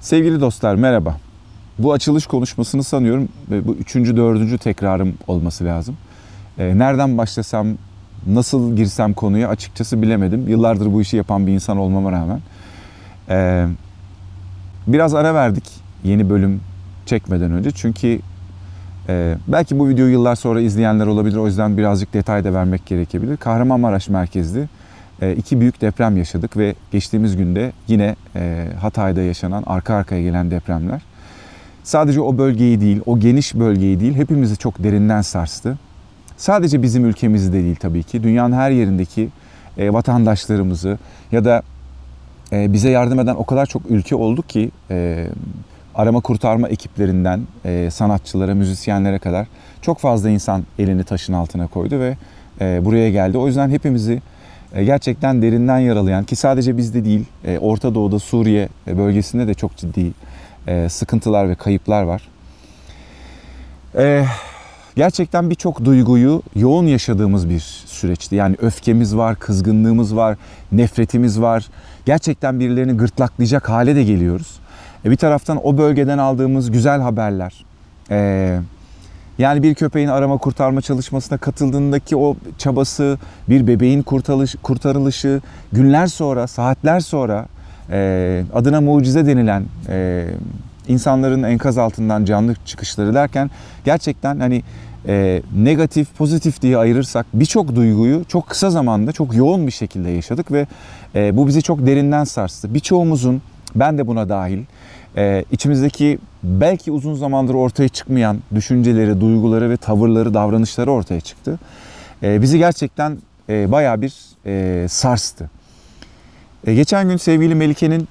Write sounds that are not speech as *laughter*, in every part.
Sevgili dostlar merhaba. Bu açılış konuşmasını sanıyorum bu üçüncü, dördüncü tekrarım olması lazım. Ee, nereden başlasam, nasıl girsem konuya açıkçası bilemedim. Yıllardır bu işi yapan bir insan olmama rağmen. Ee, biraz ara verdik yeni bölüm çekmeden önce. Çünkü e, belki bu videoyu yıllar sonra izleyenler olabilir. O yüzden birazcık detay da vermek gerekebilir. Kahramanmaraş merkezli iki büyük deprem yaşadık ve geçtiğimiz günde yine e, Hatay'da yaşanan arka arkaya gelen depremler sadece o bölgeyi değil, o geniş bölgeyi değil hepimizi çok derinden sarstı. Sadece bizim ülkemizi de değil tabii ki. Dünyanın her yerindeki e, vatandaşlarımızı ya da bize yardım eden o kadar çok ülke oldu ki arama kurtarma ekiplerinden sanatçılara, müzisyenlere kadar çok fazla insan elini taşın altına koydu ve buraya geldi. O yüzden hepimizi e, gerçekten derinden yaralayan ki sadece bizde değil e, Orta Doğu'da Suriye e, bölgesinde de çok ciddi sıkıntılar ve kayıplar var. Gerçekten birçok duyguyu yoğun yaşadığımız bir süreçti. Yani öfkemiz var, kızgınlığımız var, nefretimiz var. Gerçekten birilerini gırtlaklayacak hale de geliyoruz. Bir taraftan o bölgeden aldığımız güzel haberler, yani bir köpeğin arama kurtarma çalışmasına katıldığındaki o çabası, bir bebeğin kurtarılış, kurtarılışı, günler sonra, saatler sonra e, adına mucize denilen e, insanların enkaz altından canlı çıkışları derken gerçekten hani e, negatif, pozitif diye ayırırsak birçok duyguyu çok kısa zamanda çok yoğun bir şekilde yaşadık ve e, bu bizi çok derinden sarstı. Birçoğumuzun ben de buna dahil e, içimizdeki belki uzun zamandır ortaya çıkmayan düşünceleri, duyguları ve tavırları, davranışları ortaya çıktı. E, bizi gerçekten e, bayağı bir e, sarstı. E, geçen gün sevgili Melike'nin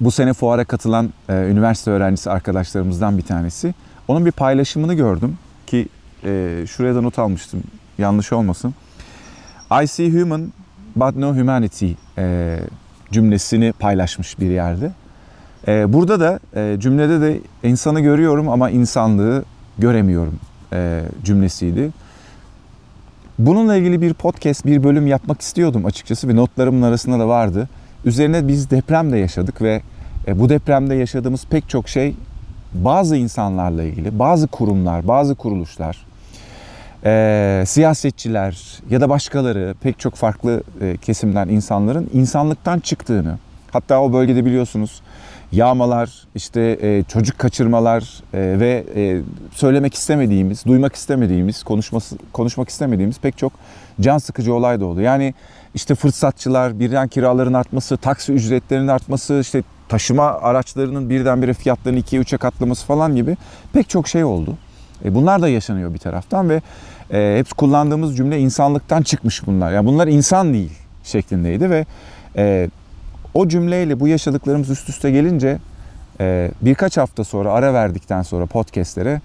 bu sene fuara katılan e, üniversite öğrencisi arkadaşlarımızdan bir tanesi. Onun bir paylaşımını gördüm ki e, şuraya da not almıştım yanlış olmasın. I see human but no humanity e, cümlesini paylaşmış bir yerde. Ee, burada da e, cümlede de insanı görüyorum ama insanlığı göremiyorum e, cümlesiydi. Bununla ilgili bir podcast, bir bölüm yapmak istiyordum açıkçası ve notlarımın arasında da vardı. Üzerine biz deprem de yaşadık ve e, bu depremde yaşadığımız pek çok şey bazı insanlarla ilgili, bazı kurumlar, bazı kuruluşlar, e, siyasetçiler ya da başkaları pek çok farklı e, kesimden insanların insanlıktan çıktığını, hatta o bölgede biliyorsunuz yağmalar, işte e, çocuk kaçırmalar e, ve e, söylemek istemediğimiz, duymak istemediğimiz, konuşması, konuşmak istemediğimiz pek çok can sıkıcı olay da oldu. Yani işte fırsatçılar, birden kiraların artması, taksi ücretlerinin artması, işte taşıma araçlarının birdenbire fiyatlarının ikiye üçe katlaması falan gibi pek çok şey oldu. E, bunlar da yaşanıyor bir taraftan ve e, hep kullandığımız cümle insanlıktan çıkmış bunlar. Yani bunlar insan değil şeklindeydi ve e, o cümleyle bu yaşadıklarımız üst üste gelince e, birkaç hafta sonra ara verdikten sonra podcastlere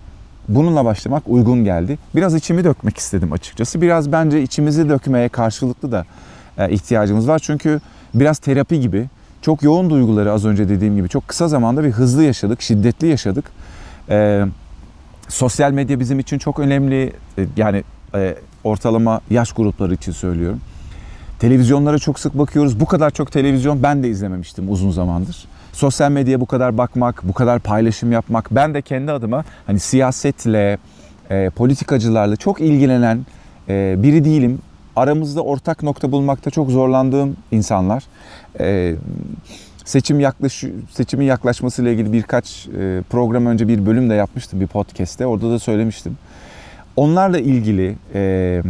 bununla başlamak uygun geldi. Biraz içimi dökmek istedim açıkçası. Biraz bence içimizi dökmeye karşılıklı da e, ihtiyacımız var. Çünkü biraz terapi gibi çok yoğun duyguları az önce dediğim gibi çok kısa zamanda bir hızlı yaşadık, şiddetli yaşadık. E, sosyal medya bizim için çok önemli. E, yani e, ortalama yaş grupları için söylüyorum. Televizyonlara çok sık bakıyoruz. Bu kadar çok televizyon ben de izlememiştim uzun zamandır. Sosyal medyaya bu kadar bakmak, bu kadar paylaşım yapmak. Ben de kendi adıma hani siyasetle, e, politikacılarla çok ilgilenen e, biri değilim. Aramızda ortak nokta bulmakta çok zorlandığım insanlar. E, seçim yaklaş seçimin yaklaşmasıyla ilgili birkaç e, program önce bir bölüm de yapmıştım bir podcast'te. Orada da söylemiştim. Onlarla ilgili e,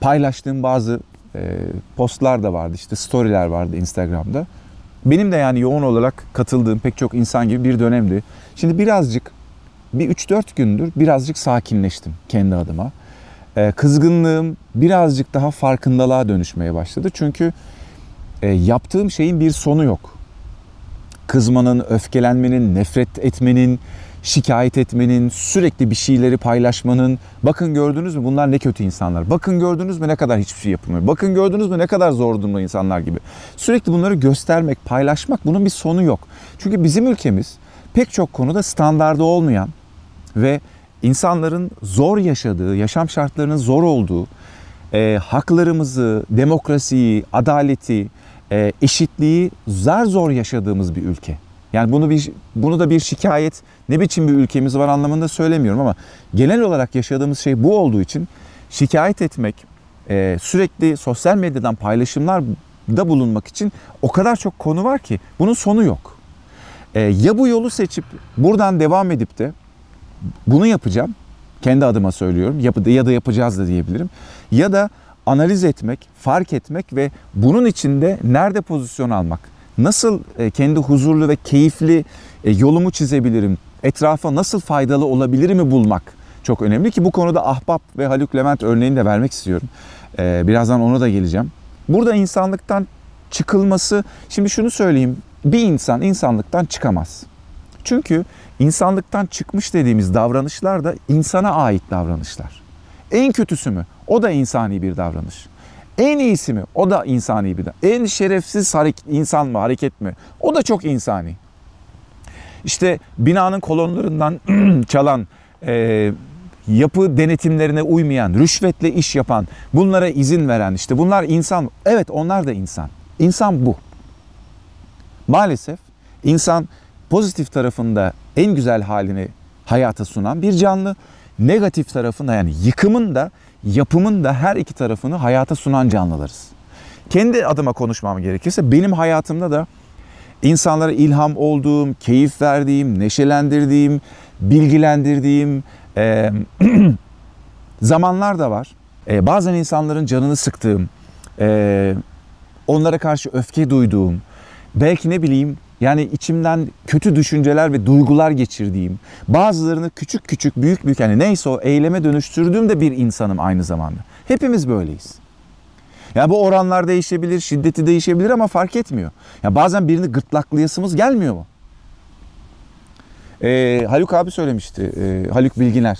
paylaştığım bazı postlar da vardı işte storyler vardı Instagram'da. Benim de yani yoğun olarak katıldığım pek çok insan gibi bir dönemdi. Şimdi birazcık bir 3-4 gündür birazcık sakinleştim kendi adıma. E, kızgınlığım birazcık daha farkındalığa dönüşmeye başladı. Çünkü e, yaptığım şeyin bir sonu yok. Kızmanın, öfkelenmenin, nefret etmenin, şikayet etmenin, sürekli bir şeyleri paylaşmanın, bakın gördünüz mü bunlar ne kötü insanlar, bakın gördünüz mü ne kadar hiçbir şey yapılmıyor, bakın gördünüz mü ne kadar zor durumda insanlar gibi. Sürekli bunları göstermek, paylaşmak bunun bir sonu yok. Çünkü bizim ülkemiz pek çok konuda standardı olmayan ve insanların zor yaşadığı, yaşam şartlarının zor olduğu, e, haklarımızı, demokrasiyi, adaleti, e, eşitliği zar zor yaşadığımız bir ülke. Yani bunu bir bunu da bir şikayet ne biçim bir ülkemiz var anlamında söylemiyorum ama genel olarak yaşadığımız şey bu olduğu için şikayet etmek, e, sürekli sosyal medyadan paylaşımlar da bulunmak için o kadar çok konu var ki bunun sonu yok. E, ya bu yolu seçip buradan devam edip de bunu yapacağım. Kendi adıma söylüyorum. Ya da yapacağız da diyebilirim. Ya da analiz etmek, fark etmek ve bunun içinde nerede pozisyon almak, nasıl e, kendi huzurlu ve keyifli e, yolumu çizebilirim, etrafa nasıl faydalı olabilirimi bulmak çok önemli ki bu konuda Ahbap ve Haluk Levent örneğini de vermek istiyorum. E, birazdan ona da geleceğim. Burada insanlıktan çıkılması, şimdi şunu söyleyeyim, bir insan insanlıktan çıkamaz. Çünkü insanlıktan çıkmış dediğimiz davranışlar da insana ait davranışlar. En kötüsü mü? O da insani bir davranış. En iyisi mi? O da insani bir davranış. En şerefsiz hareket, insan mı, hareket mi? O da çok insani. İşte binanın kolonlarından *clears throat* çalan, e, yapı denetimlerine uymayan, rüşvetle iş yapan, bunlara izin veren işte bunlar insan. Evet onlar da insan. İnsan bu. Maalesef insan pozitif tarafında en güzel halini hayata sunan bir canlı. Negatif tarafında yani yıkımın da yapımın da her iki tarafını hayata sunan canlılarız. Kendi adıma konuşmam gerekirse benim hayatımda da insanlara ilham olduğum, keyif verdiğim, neşelendirdiğim, bilgilendirdiğim e, *clears throat* zamanlar da var. E, bazen insanların canını sıktığım, e, onlara karşı öfke duyduğum, belki ne bileyim yani içimden kötü düşünceler ve duygular geçirdiğim, bazılarını küçük küçük, büyük büyük yani neyse o eyleme dönüştürdüğüm de bir insanım aynı zamanda. Hepimiz böyleyiz. Ya bu oranlar değişebilir, şiddeti değişebilir ama fark etmiyor. Ya bazen birini gırtlaklayasımız gelmiyor mu? Ee, Haluk abi söylemişti, ee, Haluk Bilginer.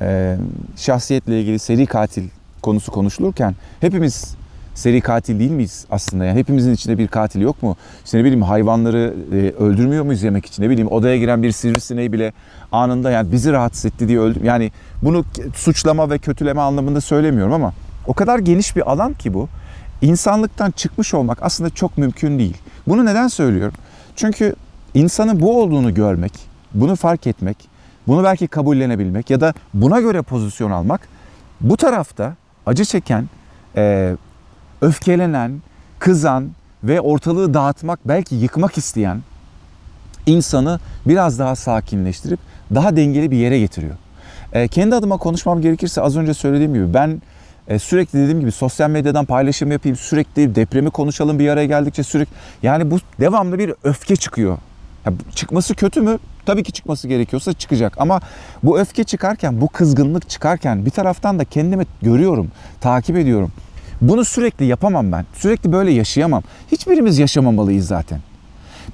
Ee, şahsiyetle ilgili seri katil konusu konuşulurken hepimiz seri katil değil miyiz aslında? Yani hepimizin içinde bir katil yok mu? İşte ne bileyim hayvanları e, öldürmüyor muyuz yemek için? Ne bileyim odaya giren bir sivrisineği bile anında yani bizi rahatsız etti diye öldüm. Yani bunu suçlama ve kötüleme anlamında söylemiyorum ama o kadar geniş bir alan ki bu. İnsanlıktan çıkmış olmak aslında çok mümkün değil. Bunu neden söylüyorum? Çünkü insanın bu olduğunu görmek, bunu fark etmek, bunu belki kabullenebilmek ya da buna göre pozisyon almak bu tarafta acı çeken, e, öfkelenen, kızan ve ortalığı dağıtmak, belki yıkmak isteyen insanı biraz daha sakinleştirip daha dengeli bir yere getiriyor. E, kendi adıma konuşmam gerekirse az önce söylediğim gibi ben e, sürekli dediğim gibi sosyal medyadan paylaşım yapayım, sürekli depremi konuşalım bir araya geldikçe sürekli yani bu devamlı bir öfke çıkıyor. Ya, çıkması kötü mü? Tabii ki çıkması gerekiyorsa çıkacak ama bu öfke çıkarken, bu kızgınlık çıkarken bir taraftan da kendimi görüyorum, takip ediyorum. Bunu sürekli yapamam ben. Sürekli böyle yaşayamam. Hiçbirimiz yaşamamalıyız zaten.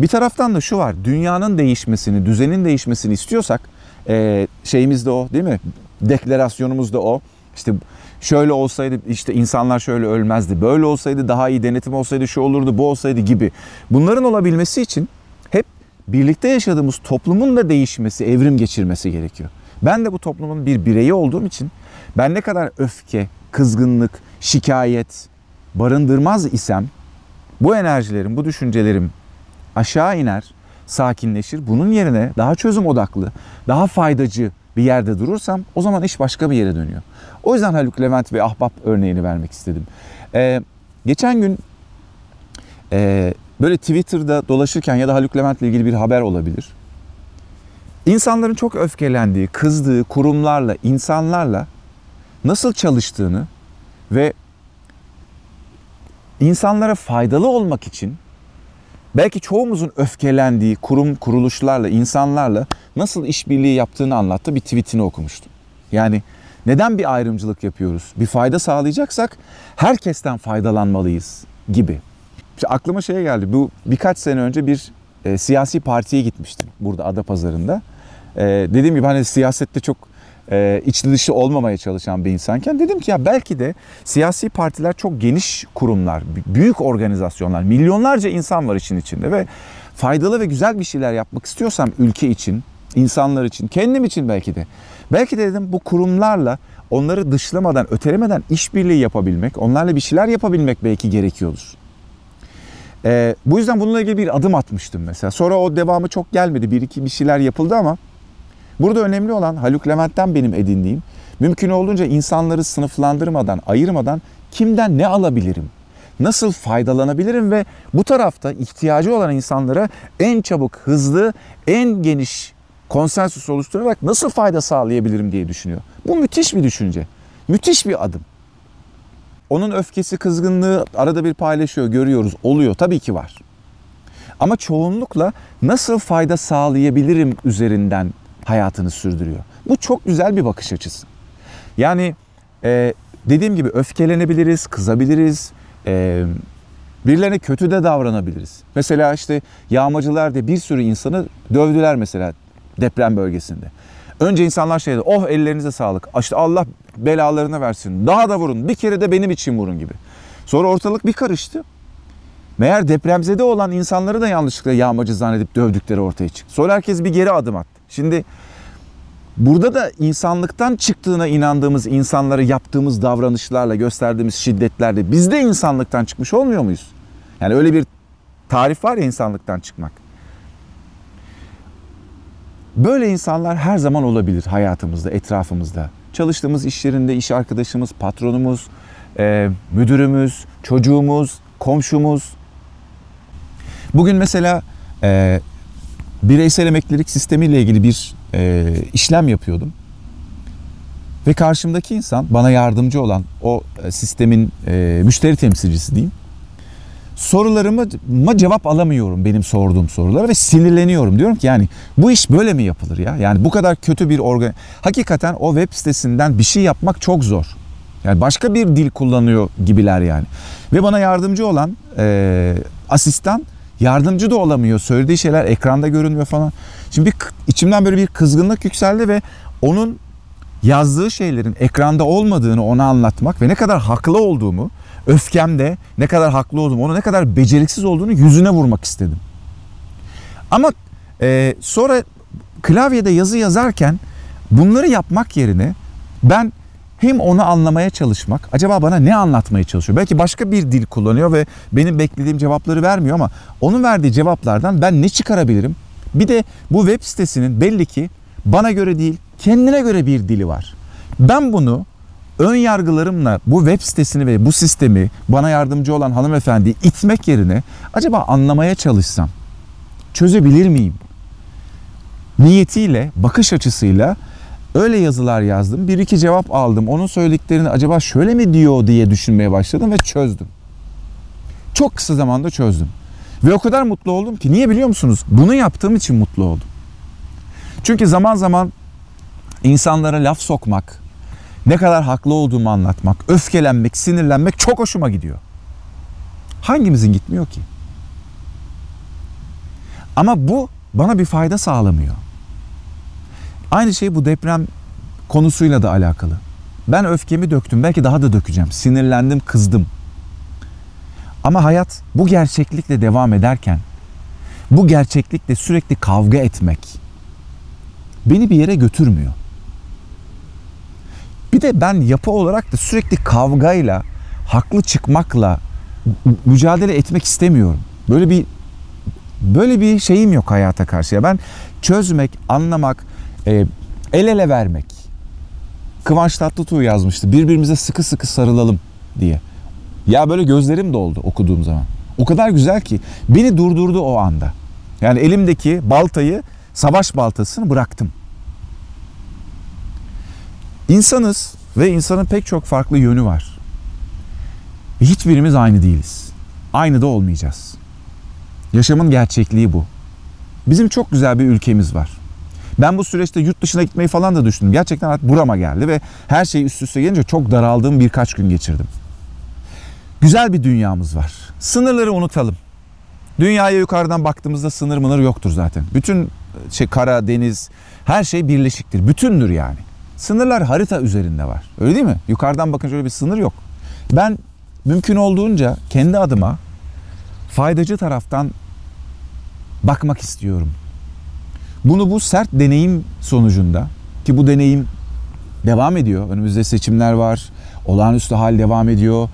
Bir taraftan da şu var. Dünyanın değişmesini, düzenin değişmesini istiyorsak e, şeyimiz de o değil mi? Deklarasyonumuz da o. İşte şöyle olsaydı işte insanlar şöyle ölmezdi. Böyle olsaydı daha iyi denetim olsaydı şu olurdu bu olsaydı gibi. Bunların olabilmesi için hep birlikte yaşadığımız toplumun da değişmesi, evrim geçirmesi gerekiyor. Ben de bu toplumun bir bireyi olduğum için ben ne kadar öfke, kızgınlık, şikayet barındırmaz isem bu enerjilerim, bu düşüncelerim aşağı iner, sakinleşir. Bunun yerine daha çözüm odaklı, daha faydacı bir yerde durursam o zaman iş başka bir yere dönüyor. O yüzden Haluk Levent ve Ahbap örneğini vermek istedim. Ee, geçen gün e, böyle Twitter'da dolaşırken ya da Haluk Levent'le ilgili bir haber olabilir. İnsanların çok öfkelendiği, kızdığı kurumlarla, insanlarla nasıl çalıştığını ve insanlara faydalı olmak için belki çoğumuzun öfkelendiği kurum kuruluşlarla, insanlarla nasıl işbirliği yaptığını anlattı bir tweetini okumuştum. Yani neden bir ayrımcılık yapıyoruz? Bir fayda sağlayacaksak herkesten faydalanmalıyız gibi. İşte aklıma şey geldi. Bu birkaç sene önce bir e, siyasi partiye gitmiştim burada Adapazarı'nda. E, dediğim gibi hani siyasette çok e, içli dışı olmamaya çalışan bir insanken dedim ki ya belki de siyasi partiler çok geniş kurumlar, büyük organizasyonlar, milyonlarca insan var için içinde ve faydalı ve güzel bir şeyler yapmak istiyorsam ülke için, insanlar için, kendim için belki de. Belki de dedim bu kurumlarla onları dışlamadan, ötelemeden işbirliği yapabilmek, onlarla bir şeyler yapabilmek belki gerekiyordur. Ee, bu yüzden bununla ilgili bir adım atmıştım mesela. Sonra o devamı çok gelmedi. Bir iki bir şeyler yapıldı ama burada önemli olan Haluk Levent'ten benim edindiğim mümkün olduğunca insanları sınıflandırmadan, ayırmadan kimden ne alabilirim? Nasıl faydalanabilirim ve bu tarafta ihtiyacı olan insanlara en çabuk, hızlı, en geniş konsensus oluşturarak nasıl fayda sağlayabilirim diye düşünüyor. Bu müthiş bir düşünce. Müthiş bir adım. Onun öfkesi, kızgınlığı arada bir paylaşıyor, görüyoruz, oluyor. Tabii ki var. Ama çoğunlukla nasıl fayda sağlayabilirim üzerinden hayatını sürdürüyor. Bu çok güzel bir bakış açısı. Yani e, dediğim gibi öfkelenebiliriz, kızabiliriz, e, birilerine kötü de davranabiliriz. Mesela işte yağmacılar da bir sürü insanı dövdüler mesela deprem bölgesinde. Önce insanlar şey dedi, oh ellerinize sağlık. İşte Allah belalarını versin. Daha da vurun. Bir kere de benim için vurun gibi. Sonra ortalık bir karıştı. Meğer depremzede olan insanları da yanlışlıkla yağmacı zannedip dövdükleri ortaya çıktı. Sonra herkes bir geri adım attı. Şimdi burada da insanlıktan çıktığına inandığımız insanlara yaptığımız davranışlarla, gösterdiğimiz şiddetlerle biz de insanlıktan çıkmış olmuyor muyuz? Yani öyle bir tarif var ya insanlıktan çıkmak. Böyle insanlar her zaman olabilir hayatımızda, etrafımızda. Çalıştığımız iş yerinde iş arkadaşımız, patronumuz, müdürümüz, çocuğumuz, komşumuz. Bugün mesela e, bireysel emeklilik sistemiyle ilgili bir e, işlem yapıyordum. Ve karşımdaki insan bana yardımcı olan o e, sistemin e, müşteri temsilcisi diyeyim sorularıma cevap alamıyorum benim sorduğum sorulara ve sinirleniyorum. Diyorum ki yani bu iş böyle mi yapılır ya? Yani bu kadar kötü bir organ... Hakikaten o web sitesinden bir şey yapmak çok zor. Yani başka bir dil kullanıyor gibiler yani. Ve bana yardımcı olan e, asistan yardımcı da olamıyor. Söylediği şeyler ekranda görünmüyor falan. Şimdi bir, içimden böyle bir kızgınlık yükseldi ve onun yazdığı şeylerin ekranda olmadığını ona anlatmak ve ne kadar haklı olduğumu öfkemde ne kadar haklı olduğumu, onu ne kadar beceriksiz olduğunu yüzüne vurmak istedim. Ama e, sonra klavyede yazı yazarken bunları yapmak yerine ben hem onu anlamaya çalışmak, acaba bana ne anlatmaya çalışıyor? Belki başka bir dil kullanıyor ve benim beklediğim cevapları vermiyor ama onun verdiği cevaplardan ben ne çıkarabilirim? Bir de bu web sitesinin belli ki bana göre değil, kendine göre bir dili var. Ben bunu ön yargılarımla bu web sitesini ve bu sistemi bana yardımcı olan hanımefendiyi itmek yerine acaba anlamaya çalışsam çözebilir miyim? Niyetiyle, bakış açısıyla öyle yazılar yazdım. Bir iki cevap aldım. Onun söylediklerini acaba şöyle mi diyor diye düşünmeye başladım ve çözdüm. Çok kısa zamanda çözdüm. Ve o kadar mutlu oldum ki niye biliyor musunuz? Bunu yaptığım için mutlu oldum. Çünkü zaman zaman insanlara laf sokmak, ne kadar haklı olduğumu anlatmak, öfkelenmek, sinirlenmek çok hoşuma gidiyor. Hangimizin gitmiyor ki? Ama bu bana bir fayda sağlamıyor. Aynı şey bu deprem konusuyla da alakalı. Ben öfkemi döktüm. Belki daha da dökeceğim. Sinirlendim, kızdım. Ama hayat bu gerçeklikle devam ederken bu gerçeklikle sürekli kavga etmek beni bir yere götürmüyor. Bir de ben yapı olarak da sürekli kavgayla, haklı çıkmakla mücadele etmek istemiyorum. Böyle bir böyle bir şeyim yok hayata karşı. Ben çözmek, anlamak, e, el ele vermek. Kıvanç Tatlıtuğ yazmıştı. Birbirimize sıkı sıkı sarılalım diye. Ya böyle gözlerim doldu okuduğum zaman. O kadar güzel ki beni durdurdu o anda. Yani elimdeki baltayı, savaş baltasını bıraktım. İnsanız ve insanın pek çok farklı yönü var. Hiçbirimiz aynı değiliz. Aynı da olmayacağız. Yaşamın gerçekliği bu. Bizim çok güzel bir ülkemiz var. Ben bu süreçte yurt dışına gitmeyi falan da düşündüm. Gerçekten artık burama geldi ve her şey üst üste gelince çok daraldığım birkaç gün geçirdim. Güzel bir dünyamız var. Sınırları unutalım. Dünyaya yukarıdan baktığımızda sınır mınır yoktur zaten. Bütün şey kara, deniz, her şey birleşiktir. Bütündür yani. Sınırlar harita üzerinde var. Öyle değil mi? Yukarıdan bakınca öyle bir sınır yok. Ben mümkün olduğunca kendi adıma faydacı taraftan bakmak istiyorum. Bunu bu sert deneyim sonucunda ki bu deneyim devam ediyor. Önümüzde seçimler var. Olağanüstü hal devam ediyor.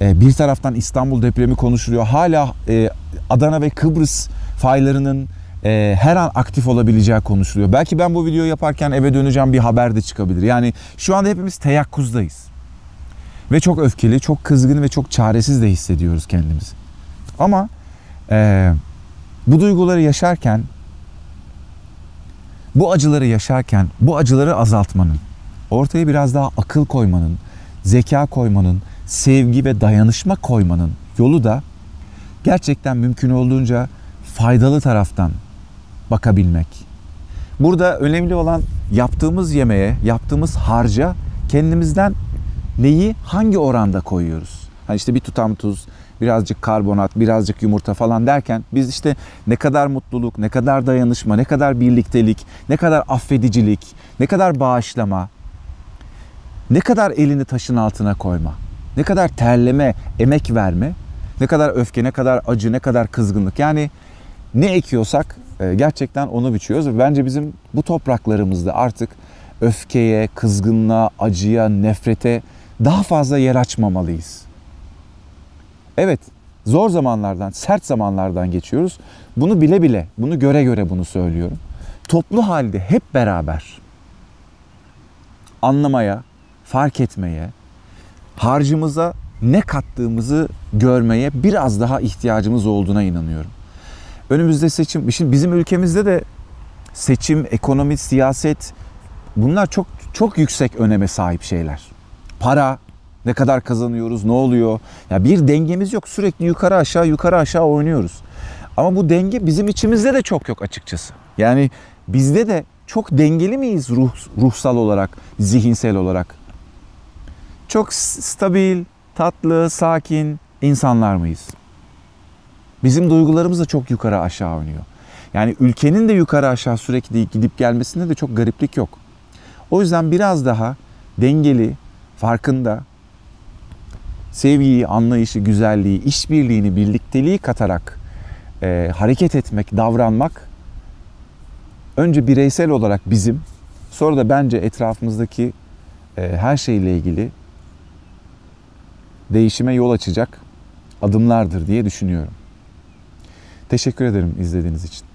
Ee, bir taraftan İstanbul depremi konuşuluyor. Hala e, Adana ve Kıbrıs faylarının e, her an aktif olabileceği konuşuluyor. Belki ben bu videoyu yaparken eve döneceğim bir haber de çıkabilir. Yani şu anda hepimiz teyakkuzdayız. Ve çok öfkeli, çok kızgın ve çok çaresiz de hissediyoruz kendimizi. Ama e, bu duyguları yaşarken, bu acıları yaşarken, bu acıları azaltmanın, ortaya biraz daha akıl koymanın, zeka koymanın, sevgi ve dayanışma koymanın yolu da gerçekten mümkün olduğunca faydalı taraftan bakabilmek. Burada önemli olan yaptığımız yemeğe, yaptığımız harca kendimizden neyi hangi oranda koyuyoruz? Hani işte bir tutam tuz, birazcık karbonat, birazcık yumurta falan derken biz işte ne kadar mutluluk, ne kadar dayanışma, ne kadar birliktelik, ne kadar affedicilik, ne kadar bağışlama, ne kadar elini taşın altına koyma, ne kadar terleme, emek verme, ne kadar öfke, ne kadar acı, ne kadar kızgınlık. Yani ne ekiyorsak e, gerçekten onu biçiyoruz bence bizim bu topraklarımızda artık öfkeye, kızgınlığa, acıya, nefrete daha fazla yer açmamalıyız. Evet, zor zamanlardan, sert zamanlardan geçiyoruz. Bunu bile bile, bunu göre göre bunu söylüyorum. Toplu halde hep beraber anlamaya, fark etmeye, harcımıza ne kattığımızı görmeye biraz daha ihtiyacımız olduğuna inanıyorum. Önümüzde seçim, şimdi bizim ülkemizde de seçim, ekonomi, siyaset bunlar çok çok yüksek öneme sahip şeyler. Para, ne kadar kazanıyoruz, ne oluyor? Ya bir dengemiz yok. Sürekli yukarı aşağı yukarı aşağı oynuyoruz. Ama bu denge bizim içimizde de çok yok açıkçası. Yani bizde de çok dengeli miyiz ruh, ruhsal olarak, zihinsel olarak? Çok stabil, tatlı, sakin insanlar mıyız? Bizim duygularımız da çok yukarı aşağı oynuyor. Yani ülkenin de yukarı aşağı sürekli gidip gelmesinde de çok gariplik yok. O yüzden biraz daha dengeli, farkında, sevgiyi, anlayışı, güzelliği, işbirliğini, birlikteliği katarak e, hareket etmek, davranmak önce bireysel olarak bizim, sonra da bence etrafımızdaki e, her şeyle ilgili değişime yol açacak adımlardır diye düşünüyorum. Teşekkür ederim izlediğiniz için.